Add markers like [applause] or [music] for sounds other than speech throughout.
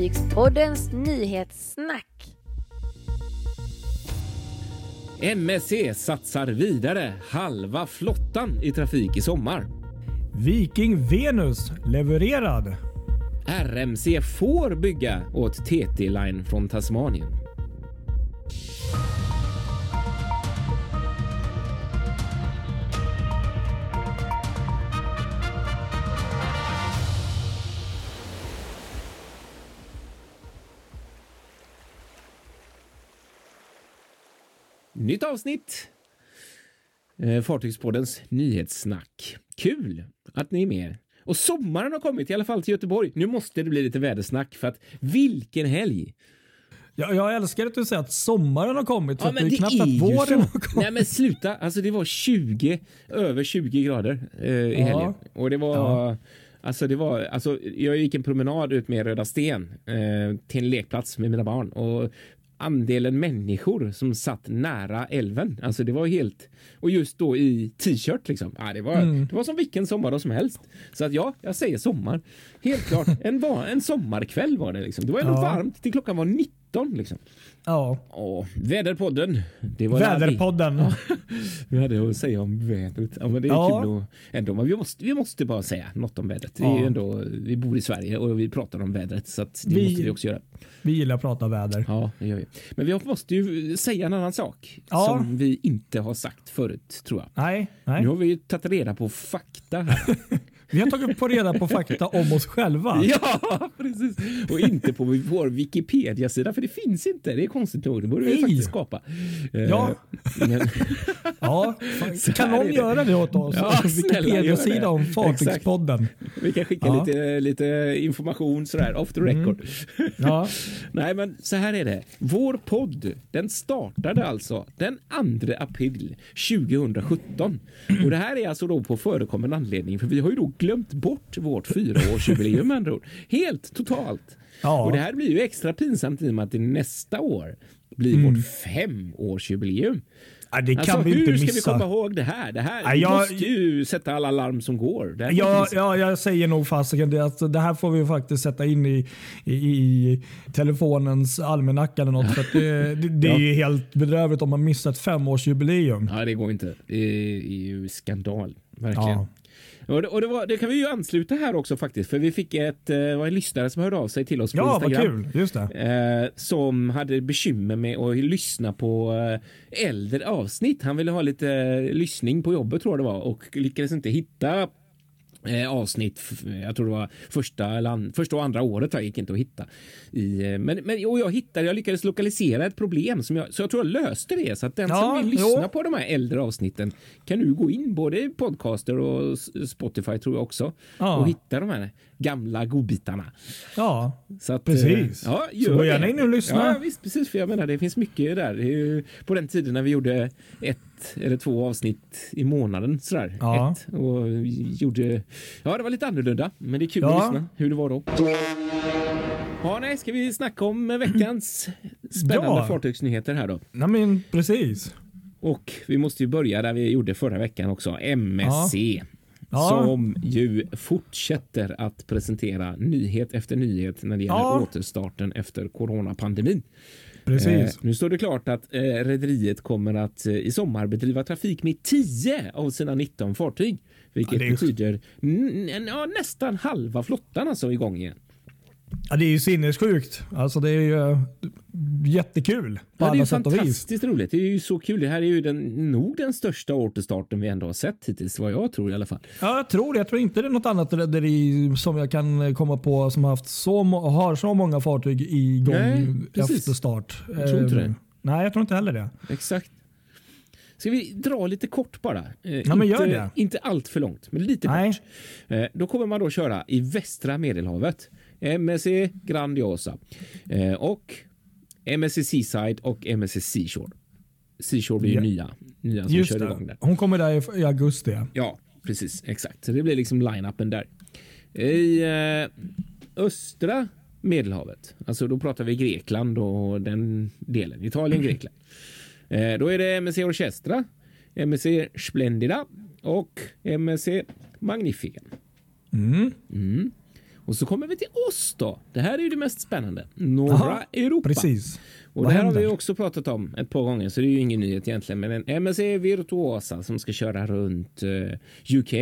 Fartygspoddens nyhetssnack. MSC satsar vidare halva flottan i trafik i sommar. Viking Venus levererad. RMC får bygga åt TT Line från Tasmanien. Nytt avsnitt. Eh, Fartygspoddens nyhetssnack. Kul att ni är med. Och sommaren har kommit i alla fall till Göteborg. Nu måste det bli lite vädersnack för att vilken helg! Jag, jag älskar att du säger att sommaren har kommit. Ja, för men det är det knappt är att våren har kommit. Nej men sluta, alltså det var 20, över 20 grader eh, i Ja. helgen. Och det var, Ja. alltså det var, alltså jag gick en promenad ut med Röda Sten eh, till en lekplats med mina barn och andelen människor som satt nära älven, alltså det var helt, och just då i t-shirt liksom. Ja, det, var, Mm. det var som vilken sommardag som helst. Så att ja, jag säger sommar. Helt klart, en, en sommarkväll var det liksom. Det var ändå Ja. varmt till klockan var 19 liksom. Ja. Åh, väderpodden. Det var vi- Väderpodden. [laughs] vi hade att säga om vädret. Ja, men det är Ja. kul att, ändå. Men vi, måste, vi måste bara säga något om vädret. Vi, Ja. ju ändå, vi bor i Sverige och vi pratar om vädret så det Vi- måste vi också göra. Vi gillar att prata väder. Ja, det gör vi. Men vi måste ju säga en annan sak Ja. som vi inte har sagt förut tror jag. Nej, nej. Nu har vi ju tagit reda på fakta här. [laughs] Vi har tagit på reda på fakta om oss själva. ja, precis. Och inte på vår Wikipedia-sida för det finns inte. Det är konstigt nog. Det borde vi faktiskt skapa. Eh, [laughs] Ja. Men, Ja, kan någon det. göra det åt oss? Ja. [laughs] Wikipedia-sida om Fartygspodden. Vi kan skicka Ja. lite, lite information sådär off the record. Ja. [laughs] Nej, men så här är det. Vår podd, den startade alltså den 2 april 2017. Och det här är alltså då på förekommande anledning, för vi har ju då glömt bort vårt fyraårsjubileum med andra ord. Helt totalt. Ja. Och det här blir ju extra pinsamt i och med att det nästa år blir vårt femårsjubileum. Ja, det kan Alltså, vi inte hur ska vi missa. komma ihåg det här? Det här Ja, jag- måste ju sätta alla larm som går. Ja, ja, jag säger nog fasiken det. Att det här får vi faktiskt sätta in i, i, i telefonens almanacka eller något. För det, det, det är [laughs] ju helt bedrövligt om man missar ett femårsjubileum. Ja, det går inte. Det är ju skandal. Verkligen. Ja. Och, det, och det, var, det kan vi ju ansluta här också faktiskt, för vi fick ett, eh, var en lyssnare som hörde av sig till oss på Ja, vad Instagram. kul. Just det. Eh, som hade bekymmer med att lyssna på eh, äldre avsnitt. Han ville ha lite eh, lyssning på jobbet tror jag det var och lyckades inte hitta eh, avsnitt. Jag tror det var första, eller an, första och andra året här gick inte att hitta. I, eh, men, men och jag hittade, jag lyckades lokalisera ett problem som jag, så jag tror jag löste det. Så att den Ja, som vill lyssna på de här äldre avsnitten kan nu gå in både i podcaster och Spotify tror jag också Ja. och hitta de här gamla godbitarna. Ja, Så att, Precis. eh, Ja, Så gör gå gärna in och lyssna. Ja, visst, precis. För jag menar, det finns mycket där. På den tiden när vi gjorde ett eller två avsnitt i månaden. Sådär. Ja. Ett, och gjorde... Ja, det var lite annorlunda, men det är kul Ja. att lyssna hur det var då. Ja, nej, ska vi snacka om veckans spännande Ja. fartygsnyheter här då? Nej, men precis. Och vi måste ju börja där vi gjorde förra veckan också. MSC. Ja. Som ju fortsätter att presentera nyhet efter nyhet när det gäller Ja. återstarten efter coronapandemin. Precis. Eh, nu står det klart att eh, rederiet kommer att eh, i sommar bedriva trafik med 10 av sina 19 fartyg. Vilket Ja, är- betyder ja, nästan halva flottan alltså igång igen. Ja, det är ju sinnessjukt. Alltså, det är ju eh, jättekul på Ja, det är alla ju sätt och vis. fantastiskt roligt. Det är ju så kul. Det här är ju den, nog den största återstarten vi ändå har sett hittills, vad jag tror i alla fall. Ja, jag tror det. Jag tror inte det är något annat rederi som jag kan komma på som har haft så, har så många fartyg igång Nej, precis. efter start. Jag tror inte Eh, det. Nej, jag tror inte heller det. Exakt. Ska vi dra lite kort bara? Eh, Ja, men gör inte, det. inte allt för långt, men lite Nej. kort. Eh, då kommer man då köra i västra Medelhavet. MSC Grandiosa eh, och MSC Seaside och MSC Seashore. Seashore blir ju Ja. nya, nya som Just kör igång där. Hon kommer där i, augusti. ja. Ja, precis. Exakt. Så det blir liksom line-upen där. I eh, östra Medelhavet, alltså då pratar vi Grekland och den delen. Italien, Grekland. [clears throat] Eh, då är det MSC Orchestra, MSC Splendida och MSC Magnifica. Mm. Mm. Och så kommer vi till oss då. Det här är ju det mest spännande. Norra Aha, Europa. Precis. Och Vad det här har händer? vi också pratat om ett par gånger så det är ju ingen nyhet egentligen. Men en MSC Virtuosa som ska köra runt eh, UK.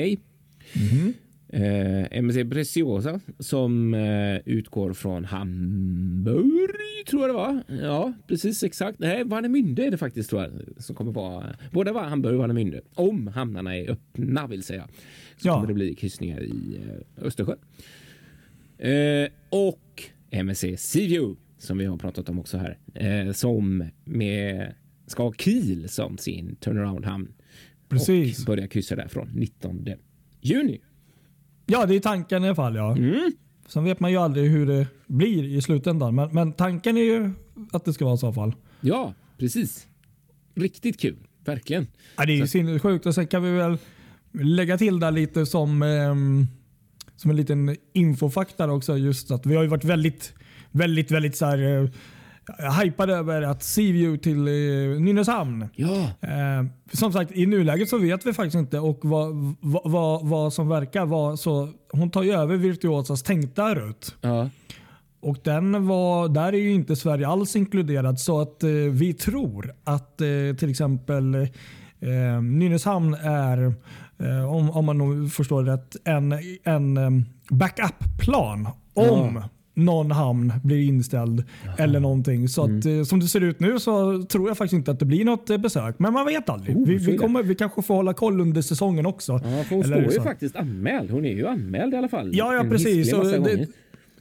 Mhm. Eh, MSC Preciosa som eh, utgår från Hamburg tror jag det var. Ja, precis exakt. Nej, Warnemünde är det faktiskt tror jag. Som kommer vara, både var Hamburg och Warnemünde. Om hamnarna är öppna vill säga. Så Ja. kommer det bli kryssningar i eh, Östersjön. Eh, och MSC Sea som vi har pratat om också här. Eh, som med, ska ha Kiel som sin turnaround-hamn. Precis. Och börja kryssa där från 19 juni. Ja, det är tanken i alla fall. Ja. Mm. Sen vet man ju aldrig hur det blir i slutändan. Men, men tanken är ju att det ska vara så i alla fall. Ja, precis. Riktigt kul. Verkligen. Ja, det är ju sinnessjukt. Och sen kan vi väl lägga till där lite som, ehm, som en liten infofakta också. Just att vi har ju varit väldigt, väldigt, väldigt så här, eh, hypade över att Seaview till eh, Nynäshamn. Ja, Eh, som sagt, i nuläget så vet vi faktiskt inte och vad, vad, vad, vad som verkar vara så. Hon tar ju över Virtuosas tänkta rutt. ja, Och den var, där är ju inte Sverige alls inkluderad så att eh, vi tror att eh, till exempel eh, Nynäshamn är, eh, om, om man nog förstår det rätt, en, en eh, backup-plan om någon hamn blir inställd eller någonting. Så att, Mm. eh, som det ser ut nu så tror jag faktiskt inte att det blir något eh, besök. Men man vet aldrig. Oh, vi, vi, kommer, vi kanske får hålla koll under säsongen också. ja hon Eller står ju så. faktiskt anmäld. Hon är ju anmäld i alla fall. Ja, ja precis.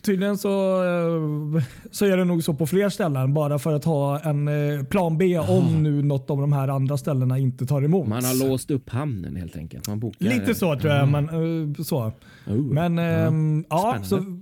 Tydligen så, eh, så är det nog så på fler ställen bara för att ha en eh, plan B om nu något av de här andra ställena inte tar emot. Man har låst upp hamnen helt enkelt. Man bokar. Lite så tror jag. Men, eh, så. Oh, men ehm, ja, så,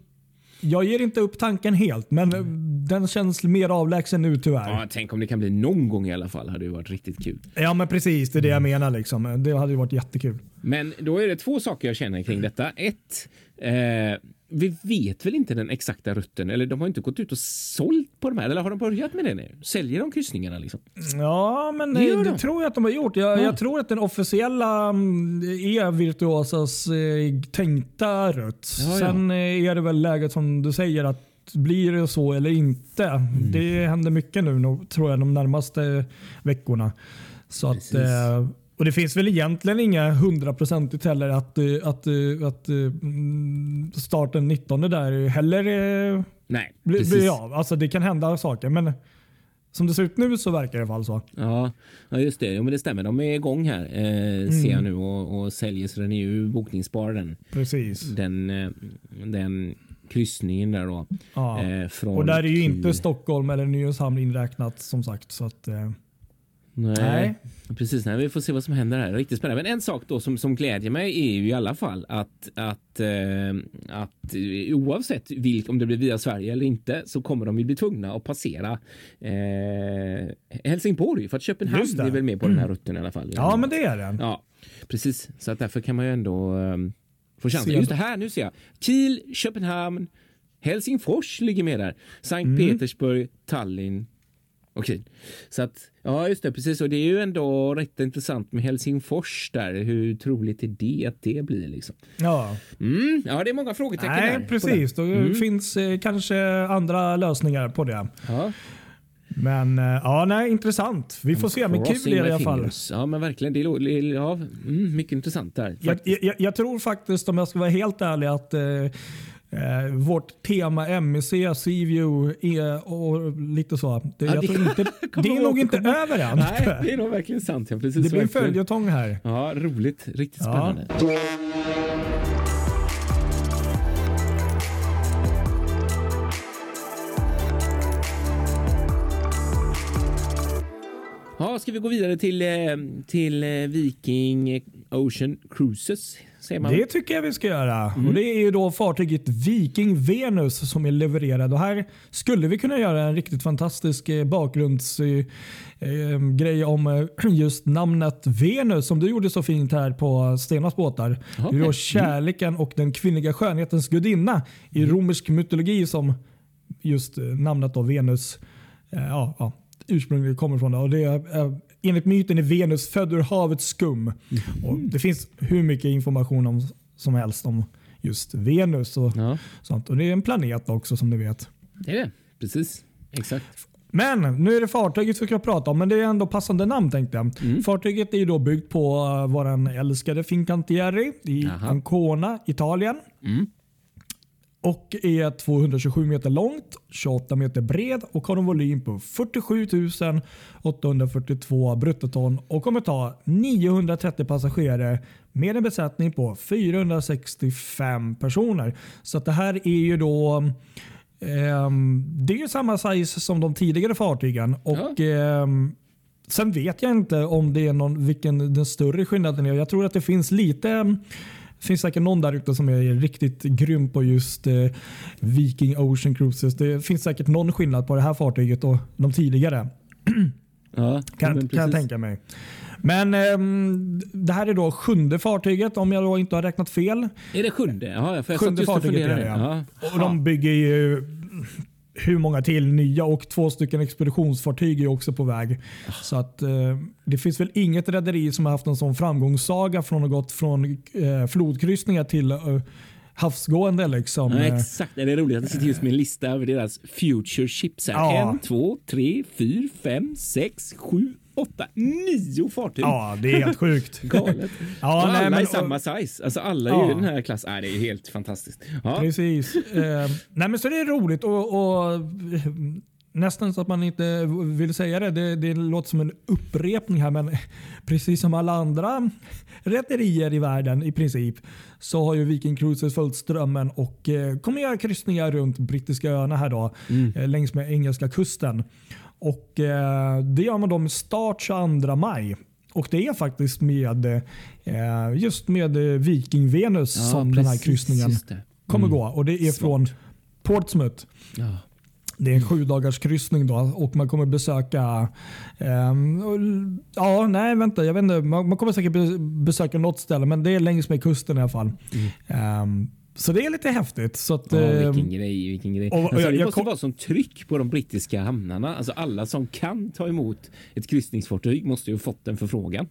jag ger inte upp tanken helt, men eh, den känns mer avlägsen nu tyvärr. Ja, tänk om det kan bli någon gång i alla fall. Hade ju varit riktigt kul. Ja, men precis. Det är det jag menar. Liksom. Det hade ju varit jättekul. Men då är det två saker jag känner kring detta. Ett, eh, vi vet väl inte den exakta rutten eller de har inte gått ut och sålt på de här eller har de börjat med det nu? Säljer de kryssningarna liksom? Ja, men Det det, gör det de. tror jag att de har gjort. Jag, Ja. jag tror att den officiella mm, är Virtuosas eh, tänkta rutt. Ja, ja. Sen eh, är det väl läget som du säger att blir det så eller inte. Mm. Det händer mycket nu tror jag de närmaste veckorna. Så att, eh, och Det finns väl egentligen inga hundraprocentigt heller att, eh, att, eh, att eh, mm, starten 19 där heller Nej, blir blir av. Alltså det kan hända saker men som det ser ut nu så verkar det i alla fall så. Ja, ja, just det. Jo, men det stämmer. De är igång här eh, ser jag nu och, och säljer så den är ju bokningsbar den, Precis. den, den kryssningen där då. Ja. Eh, Och där är ju inte Stockholm eller Nynäshamn inräknat som sagt. Så att, eh, Nej. Nej. Precis, nej, vi får se vad som händer här. Riktigt spännande. Men en sak då som, som glädjer mig är ju i alla fall att, att, eh, att eh, oavsett vilk, om det blir via Sverige eller inte så kommer de ju bli tvungna att passera eh, Helsingborg för att Köpenhamn är väl med på den här rutten i alla fall. ja, men det är den. Ja, precis. Så att därför kan man ju ändå um, få chansen. Se- Just det här, nu ser jag. Kiel, Köpenhamn, Helsingfors ligger med där. Sankt Mm. Petersburg, Tallinn Kiel. Så att, ja just det, precis. Och det är ju ändå rätt intressant med Helsingfors där. Hur troligt är det att det blir liksom? Ja. Mm, ja, det är många frågetecken. Nej, precis. det. Då finns eh, kanske andra lösningar på det. Ja. Men eh, ja, nej, intressant. Vi får se. Men kul i alla fall. fingers. Ja, men verkligen. Det är, lo- det är ja, mm, mycket intressant där. Jag, jag, jag tror faktiskt, om jag ska vara helt ärlig, att eh, eh, vårt tema MEC, Seaview är, och lite så. Det, Ja, det- inte, [laughs] det är nog inte över än. Nej, det är nog verkligen sant. Ja, precis, Det blir en följetong här. Ja, roligt. Riktigt spännande. Ja, ska vi gå vidare till, eh, till eh, Viking Ocean Cruises? Det tycker jag vi ska göra. Mm. Och Det är ju då fartyget Viking Venus som är levererad. Och här skulle vi kunna göra en riktigt fantastisk eh, bakgrundsgrej eh, grej om [clears throat] just namnet Venus som du gjorde så fint här på Stenas båtar. Jaha, Det är då kärleken och den kvinnliga skönhetens gudinna i Mm. romersk mytologi som just namnet då Venus eh, ja, ja, ursprungligen kommer ifrån. Och det är, eh, enligt myten är Venus född ur havets skum. Mm. Och det finns hur mycket information om, som helst om just Venus och Ja, sånt. Och det är en planet också som ni vet. det är det. Precis. Exakt. Men nu är det fartyget vi ska prata om, men det är ändå passande namn tänkte jag. Fartyget är då byggt på uh, våran älskade Fincantieri i Jaha. Ancona, Italien. Mm. Och är 227 meter långt, 28 meter bred och har en volym på 47 842 bruttoton och kommer ta 930 passagerare med en besättning på 465 personer. Så det här är ju då ehm, det är ju samma size som de tidigare fartygen. Och ehm, Sen vet jag inte om det är någon, vilken den större skillnaden är. Jag tror att det finns lite finns säkert någon där ute som är riktigt grym på just eh, Viking Ocean Cruises. Det finns säkert någon skillnad på det här fartyget och de tidigare. Ja, Kan, kan jag tänka mig. Men ehm, det här är då sjunde fartyget om jag då inte har räknat fel. Är det sjunde? Ja, för jag Sjunde fartyget är det. Ja. Och de bygger ju hur många till nya och två stycken expeditionsfartyg är också på väg. Så att eh, Det finns väl inget rederi som har haft en sån framgångssaga från att ha gått från eh, flodkryssningar till eh, havsgående. Liksom. Ja, exakt. Det är roligt att det sitter just med en lista över deras future ships. Här. Ja. En, två, tre, fyra, fem, sex, sju, åtta, nio fartyg. ja, det är helt sjukt. [laughs] Galet. Ja, och nej, alla men- i samma size. Alltså alla är ju Ja. i den här klassen. Nej, det är helt fantastiskt. Ja. Precis. Eh, nej men så det är roligt och, och nästan så att man inte vill säga det. det. Det låter som en upprepning här men precis som alla andra rederier i världen i princip så har ju Viking Cruises följt strömmen och eh, kommer göra kryssningar runt brittiska öarna här då eh, längs med engelska kusten. Och eh, Det gör man då med start 22 maj. Och det är faktiskt med eh, just med Viking Venus Ja, som den här precis, kryssningen det. kommer Mm. gå. Och Det är Smart. från Portsmouth. Ja. Det är en sju dagars kryssning då och man kommer besöka... och- ja, nej vänta. Jag vet inte. Man, man kommer säkert be, besöka något ställe men det är längs med kusten i alla fall. Ehm, så det är lite häftigt. Så att, ehm, vilken grej, vilken grej. och- och alltså, jag- det jag måste kom- vara som tryck på de brittiska hamnarna. Alltså alla som kan ta emot ett kryssningsfartyg måste ju ha fått en förfrågan.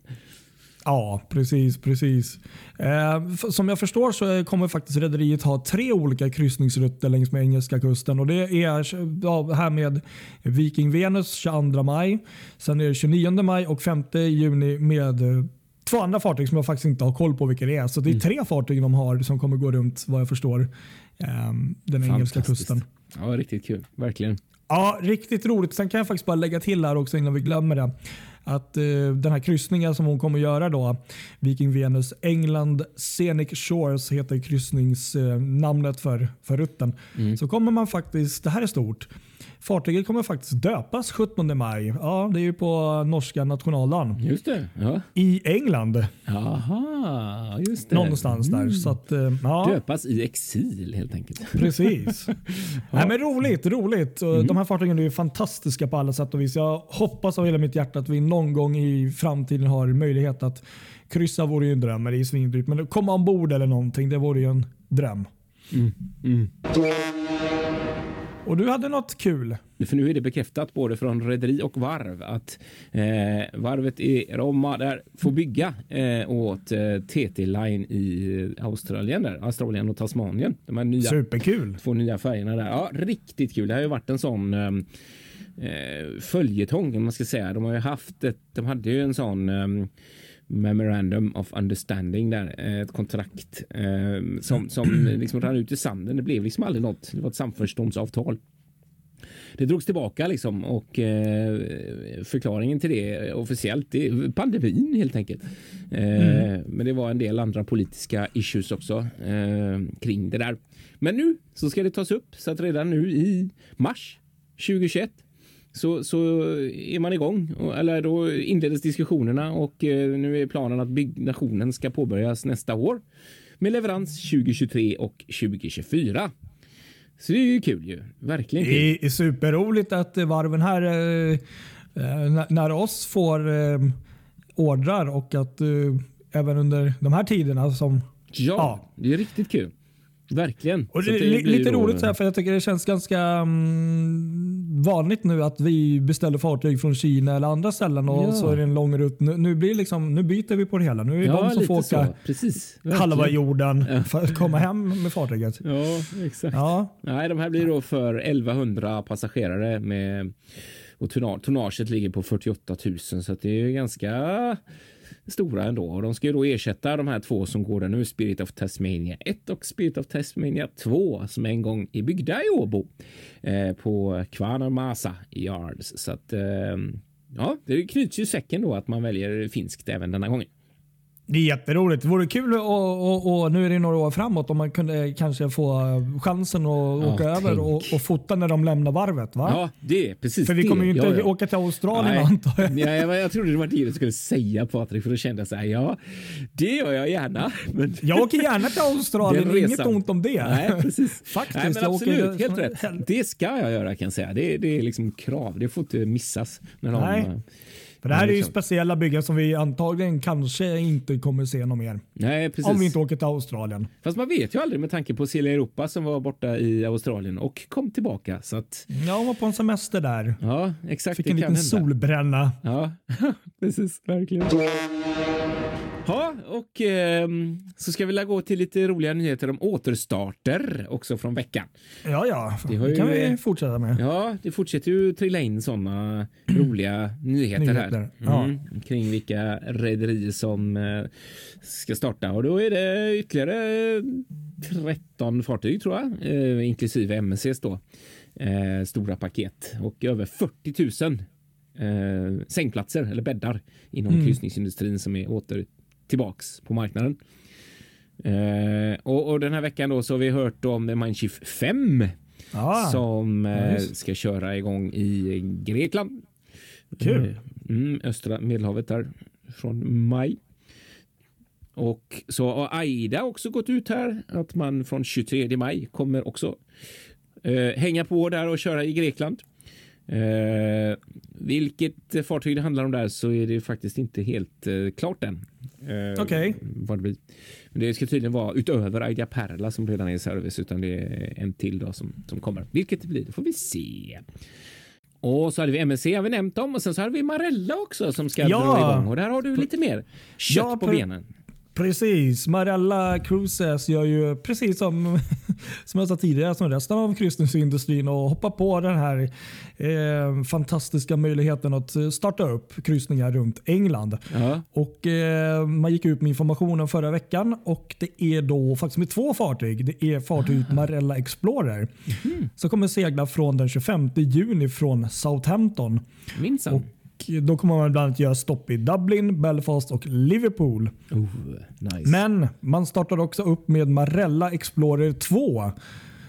Ja, precis. precis. Eh, som jag förstår så kommer faktiskt rederiet ha tre olika kryssningsrutter längs med engelska kusten. Och Det är ja, här med Viking Venus 22 maj. Sen är det 29 maj och 5 juni med två andra fartyg som jag faktiskt inte har koll på vilka det är. Så det är tre fartyg de har som kommer gå runt vad jag förstår eh, den engelska kusten. Ja, riktigt kul. Verkligen. Ja, riktigt roligt. Sen kan jag faktiskt bara lägga till här också innan vi glömmer det. Att eh, den här kryssningen som hon kommer göra då, Viking Venus England Scenic Shores heter kryssningsnamnet för, för rutten. Så kommer man faktiskt, det här är stort, fartyget kommer faktiskt döpas 17 maj. Ja, det är ju på norska nationaldagen. Just det. Ja. I England, Jaha, just det. någonstans där. Så att, eh, ja. Döpas i exil helt enkelt. Precis. [laughs] Nej, men roligt, roligt. Och De här fartygen är ju fantastiska på alla sätt och vis. Jag hoppas av hela mitt hjärta att vi någon gång i framtiden har möjlighet att kryssa vore ju en dröm. men Det är svindyrt. Men komma ombord eller någonting, det vore ju en dröm. Mm. Och du hade något kul. För nu är det bekräftat både från rederi och varv att eh, varvet i Roma där får bygga eh, åt eh, TT Line i Australien, där, Australien och Tasmanien. De här nya Superkul. två nya färgerna där. Ja, riktigt kul. Det har ju varit en sån eh, eh, följetong, om man ska säga. De har ju haft ett, de hade ju en sån eh, Memorandum of Understanding där, eh, ett kontrakt eh, som, [clears throat] som liksom rann ut i sanden. Det blev liksom aldrig något. Det var ett samförståndsavtal. Det drogs tillbaka liksom och eh, förklaringen till det officiellt det är pandemin helt enkelt. Eh, Men det var en del andra politiska issues också eh, kring det där. Men nu så ska det tas upp så att redan nu i mars 2021 så, så är man igång. Eller då inleddes diskussionerna och eh, nu är planen att byggnationen ska påbörjas nästa år med leverans 2023 och 2024. Så det är ju kul ju. Verkligen kul. Det är superroligt att eh, varven här eh, när- oss får ordrar och att även under de här tiderna som Ja, Ja. det är riktigt kul. Verkligen. Och det, blir lite roligt så här, för jag tycker det känns ganska mm, vanligt nu att vi beställer fartyg från Kina eller andra ställen och Ja. så är det en lång rutt. Nu, nu, blir liksom, nu byter vi på det hela. Nu är det Ja, de som får åka. Precis. verkligen. halva jorden för att komma hem med fartyget. Ja, exakt. Ja, Nej, de här blir då för 1100 passagerare med och tonnage, tonnaget ligger på 48 000 så det är ju ganska stora ändå. Och de ska ju då ersätta de här två som går där nu, Spirit of Tasmania 1 och Spirit of Tasmania 2 som en gång är byggda i Åbo eh, på Kvarnamasa Yards. Så att eh, ja, det knyts ju säcken då att man väljer finskt även denna gången det är jätteroligt. Det vore kul och, och, och nu är det några år framåt om man kunde kanske få chansen att åka över tänk. och, och fota när de lämnar varvet. Va? Ja, det är precis För vi det. kommer ju inte Ja, ja. åka till Australien Nej. antar jag. Ja, jag, jag trodde det var det du skulle säga Patrik för då kände jag så här, ja det gör jag gärna. Men... Jag åker gärna till Australien, Den inget resan. ont om det. Nej, precis. [laughs] Faktiskt, Nej, men absolut, åker- helt rätt. [laughs] Det ska jag göra kan jag säga. Det, det är liksom krav. Det får inte missas. När de, Nej. För det här är ju liksom. speciella byggen som vi antagligen kanske inte kommer se någon mer. Nej, precis. Om vi inte åker till Australien. Fast man vet ju aldrig med tanke på Celia Europa som var borta i Australien och kom tillbaka. Så att, Jag var på en semester där. ja, exakt. Fick en liten hända. solbränna. Ja, [laughs] precis. Verkligen. Ja, och ehm, så ska vi gå till lite roliga nyheter om återstarter också från veckan. Ja, ja. Det Det kan ju, vi eh, fortsätta med. Ja, det fortsätter ju trilla in sådana roliga nyheter, här Nyheter, ja. mm, kring vilka rederier som eh, ska starta och då är det ytterligare 13 fartyg tror jag, eh, inklusive MSCs då. Eh, stora paket och över 40 000 eh, sängplatser eller bäddar inom Mm. kryssningsindustrin som är åter tillbaks på marknaden. Eh, och, och den här veckan då så har vi hört om Mindshift 5 Ja, som eh, ska köra igång i Grekland. Kul. Eh, Mm, östra Medelhavet där från maj. Och så har Aida också gått ut här att man från 23 maj kommer också eh, hänga på där och köra i Grekland. Eh, vilket fartyg det handlar om där så är det faktiskt inte helt eh, klart än. Eh, Okej. vad det det ska tydligen vara utöver Aida Perla som redan är i service utan det är en till då som, som kommer. Vilket det blir, det får vi se. Och så hade vi MSC har vi nämnt om och sen så hade vi Marella också som ska Ja. dra igång och där har du lite mer kött Ja, på benen. Precis. Marella Cruises gör ju precis som, [laughs] som jag sa tidigare som resten av kryssningsindustrin och hoppar på den här eh, fantastiska möjligheten att starta upp kryssningar runt England. Ja. Och eh, Man gick ut med informationen förra veckan och det är då faktiskt med två fartyg. Det är fartyget Marella Explorer som kommer segla från den 25 juni från Southampton. Minsann. Då kommer man bland annat göra stopp i Dublin, Belfast och Liverpool. Oh, nice. Men man startar också upp med Marella Explorer 2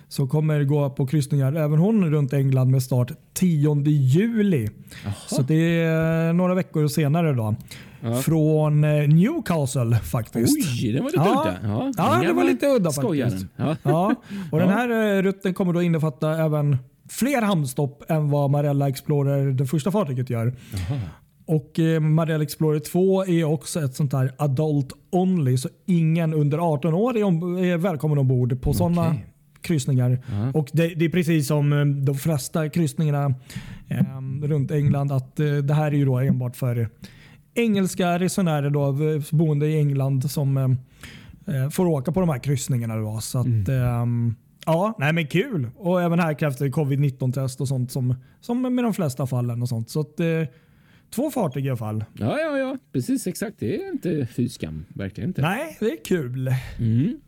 som kommer gå på kryssningar även hon runt England med start 10 juli. Så det är några veckor senare då. Ja. Från eh, Newcastle faktiskt. Oj, det var lite Ja. udda. Ja, Ja, det var lite udda skojaren. faktiskt. Ja. Ja, och Den här eh, rutten kommer då innefatta även fler hamnstopp än vad Marella Explorer, det första fartyget, gör. Och eh, Marella Explorer 2 är också ett sånt här adult only, så ingen under 18 år är, om, är välkommen ombord på sådana Okej. kryssningar. Och det, det är precis som eh, de flesta kryssningarna eh, runt England att eh, det här är ju då enbart för engelska resenärer då, eh, boende i England som eh, eh, får åka på de här kryssningarna. Då. Så att, ehm, ja, nej men kul. Och även här krävs det covid-19 test och sånt som, som med de flesta fallen. och sånt. Så att, eh, två fartyg i alla fall. ja, ja, ja, precis exakt. Det är inte fy skam. Verkligen inte. Nej, det är kul. Mm.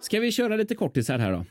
Ska vi köra lite kortisar här då?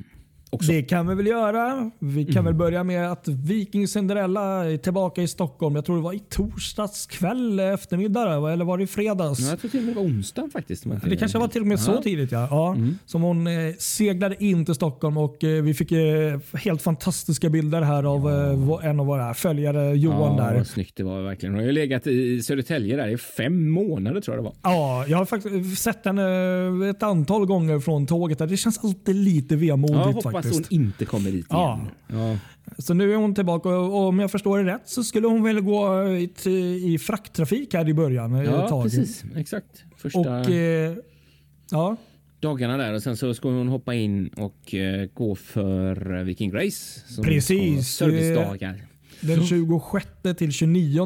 Också. Det kan vi väl göra. Vi kan väl börja med att Viking Cinderella är tillbaka i Stockholm. Jag tror det var i torsdags kväll eftermiddag eller var det i fredags? Ja, jag tror till och med det var onsdag faktiskt. inte- Det kanske var till och med så Ja. tidigt. Ja. Ja, Som hon eh, seglade in till Stockholm och eh, vi fick eh, helt fantastiska bilder här av vår- en av våra följare Johan Ja, där. vad snyggt det var verkligen. Hon har ju legat i Södertälje där i fem månader tror jag det var. Ja, jag har faktiskt sett henne ett antal gånger från tåget. Där. Det känns alltid lite vemodigt Ja, hoppas faktiskt. hon inte kommer dit Ja. igen. Ja. Så nu är hon tillbaka och om jag förstår det rätt så skulle hon väl gå i, i frakttrafik här i början. ett Ja, tag. precis. Exakt. Första Och eh, ja, dagarna där och sen så ska hon hoppa in och eh, gå för eh, Viking Grace. Som Precis. Servicedagar. den 26 till 29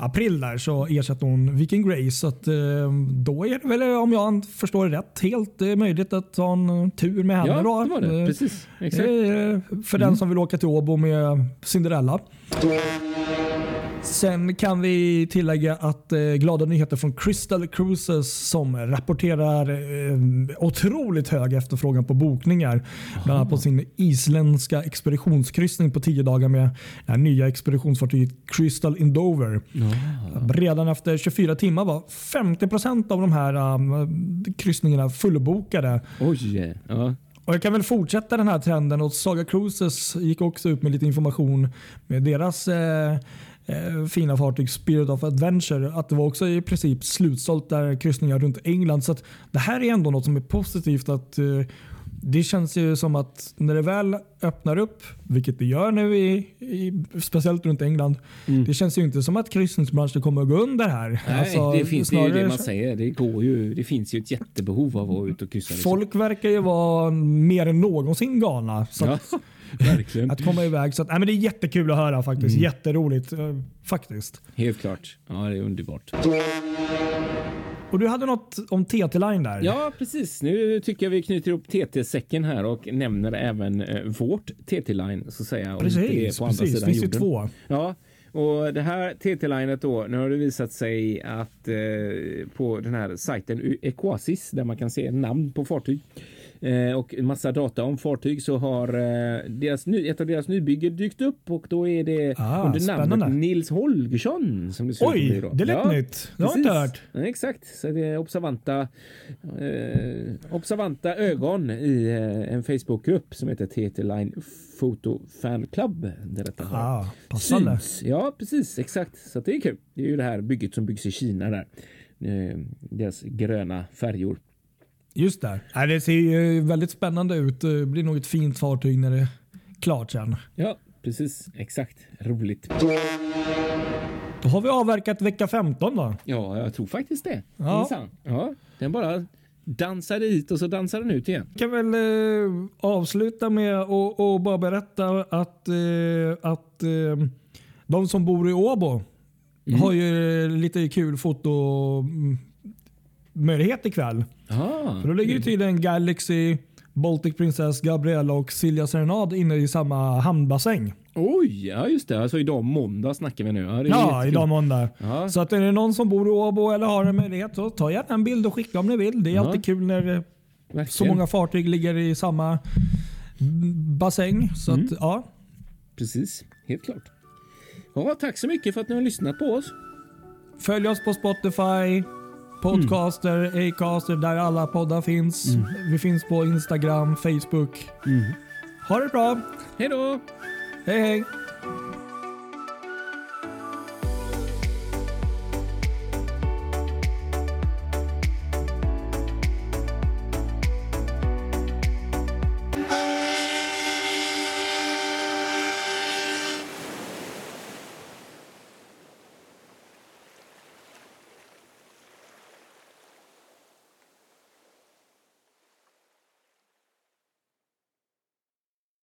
april där så ersätter hon Viking Grace. Så att, eh, då är det väl om jag förstår det rätt helt eh, möjligt att ta en tur med henne. Ja, då. det var det. Precis. Exakt. Mm. Eh, För den som vill åka till Åbo med Cinderella. Sen kan vi tillägga att eh, glada nyheter från Crystal Cruises som rapporterar eh, otroligt hög efterfrågan på bokningar. Bland annat på sin isländska expeditionskryssning på 10 dagar med det nya expeditionsfartyget Crystal Indover. Redan efter 24 timmar var 50% av de här um, kryssningarna fullbokade. Oj. Ja. Och Jag kan väl fortsätta den här trenden och Saga Cruises gick också ut med lite information med deras eh, eh, fina fartyg Spirit of Adventure. Att det var också i princip slutsålt där kryssningar runt England. Så det här är ändå något som är positivt. att eh, det känns ju som att när det väl öppnar upp, vilket det gör nu, i, i, speciellt runt England. Det känns ju inte som att kryssningsbranschen kommer att gå under här. Nej, Alltså, det finns det är ju det snarare man säger. Det, går ju, det finns ju ett jättebehov av att vara ute och kryssa. liksom. Folk verkar ju vara mer än någonsin galna. Så Ja, att, [laughs] verkligen. att komma iväg. Så att, nej, men det är jättekul att höra faktiskt. Mm. Jätteroligt eh, faktiskt. Helt klart. Ja, det är underbart. Och du hade något om TT-line där. Ja, precis. Nu tycker jag vi knyter ihop TT-säcken här och nämner även eh, vårt TT-line så att säga. precis. på andra precis. sidan finns ju två. Ja, och det här TT-linet då, nu har det visat sig att eh, på den här sajten Equasis där man kan se namn på fartyg eh, och massa data om fartyg så har eh, deras ett av deras nybygge dykt upp och då är det Ah, under spännande. namnet Nils Holgersson som det ser ut Oj, då. det lät Ja, nytt. Det har jag inte hört. Ja, exakt, så det är observanta, eh, observanta ögon i eh, en Facebookgrupp som heter TT Line Photo Fan Club. Där detta Ah, passande. syns. Ja, precis. Exakt. Så det är kul. Det är ju det här bygget som byggs i Kina där. Eh, deras gröna färjor. Just där. Nej, det ser ju väldigt spännande ut. Det blir nog ett fint fartyg när det är klart sen. Ja, precis. Exakt. Roligt. Då har vi avverkat vecka 15 då. Ja, jag tror faktiskt det. Ja. Ja, den bara dansade hit och så dansade den ut igen. kan väl eh, avsluta med att och bara berätta att, eh, att eh, de som bor i Åbo Mm. har ju lite kul fotomöjlighet ikväll. Ah, För då ligger ju tydligen Galaxy, Baltic Princess, Gabriella och Silja Serenad inne i samma hamnbassäng. Oj, ja just det. Alltså idag måndag snackar vi nu. Ja, Ja, idag måndag. Ja. Så att är det någon som bor i Åbo eller har en möjlighet så ta gärna en bild och skicka om ni vill. Det är Ja. alltid kul när eh, Verkligen. så många fartyg ligger i samma bassäng. Så Mm. att, ja. Precis, helt klart. Ja, tack så mycket för att ni har lyssnat på oss. Följ oss på Spotify, Podcaster, Acaster, där alla poddar finns. Vi finns på Instagram, Facebook. Ha det bra. Hej då! Hej hej!